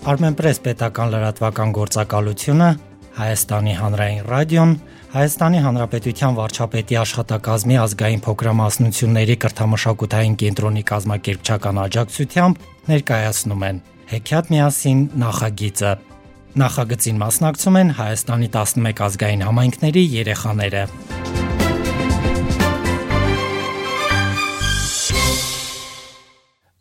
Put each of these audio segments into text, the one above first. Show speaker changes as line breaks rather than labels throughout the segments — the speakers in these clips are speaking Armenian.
Armenpress պետական լրատվական գործակալությունը, Հայաստանի հանրային ռադիոն, Հայաստանի Հանրապետության վարչապետի աշխատակազմի ազգային փոքրամասնությունների կրթամշակութային կենտրոնի կազմակերպչական աջակցությամբ ներկայացնում են Հեքիաթ միասին նախագիծը։ Նախագծին մասնակցում են Հայաստանի 11 ազգային համայնքների երեխաները։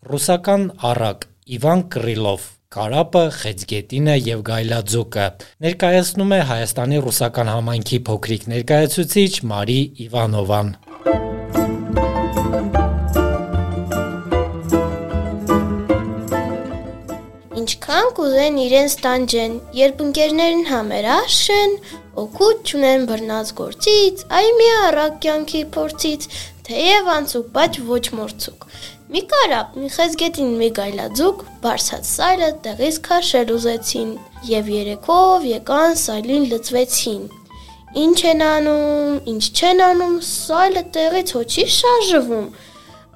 Ռուսական առակ Իվան Կրիլով Կարապը, Խեցգետինը եւ Գայլաձուկը ներկայացնում է Հայաստանի ռուսական համայնքի փոքրիկ ներկայացուցիչ Մարի Իվանովան։
Ինչքան կուզեն իրենց տանջեն, երբ ընկերներն համերաշ են, օգուտ չունեն բռնած գործից, այ մի առակ կյանքի փորձից, թեև անցուկ, բայց ոչ մորցուկ։ Մի կարապ, մի խեզգետին մի գայլաձուկ, բարսած սայլը տեղից քաշել ուզեցին, եւ երեքով եկան սայլին լծվեցին։ Ինչ են անում, ինչ չեն անում, սայլը տեղից հոչի շարժվում,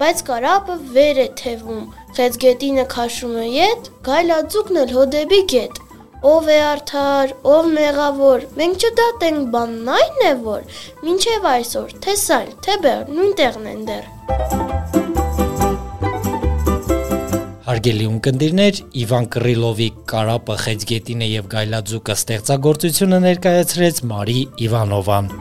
բայց կարապը վեր է թևում։ Խեզգետինը քաշում է ետ, գայլաձուկն էլ հոդեբի գետ։ Ով է արդար, ով մեղավոր, մենք չդատենք բանն այն է, որ մինչև այսօր թե սայլ, թե բեր նույն տեղն են դեռ։
Հարգելի ունկնդիրներ, Իվան Կռիլովի Կարապը խեցգետինը եւ Գայլաձուկը ստեղծագործությունը ներկայացրեց Մարի Իվանովան։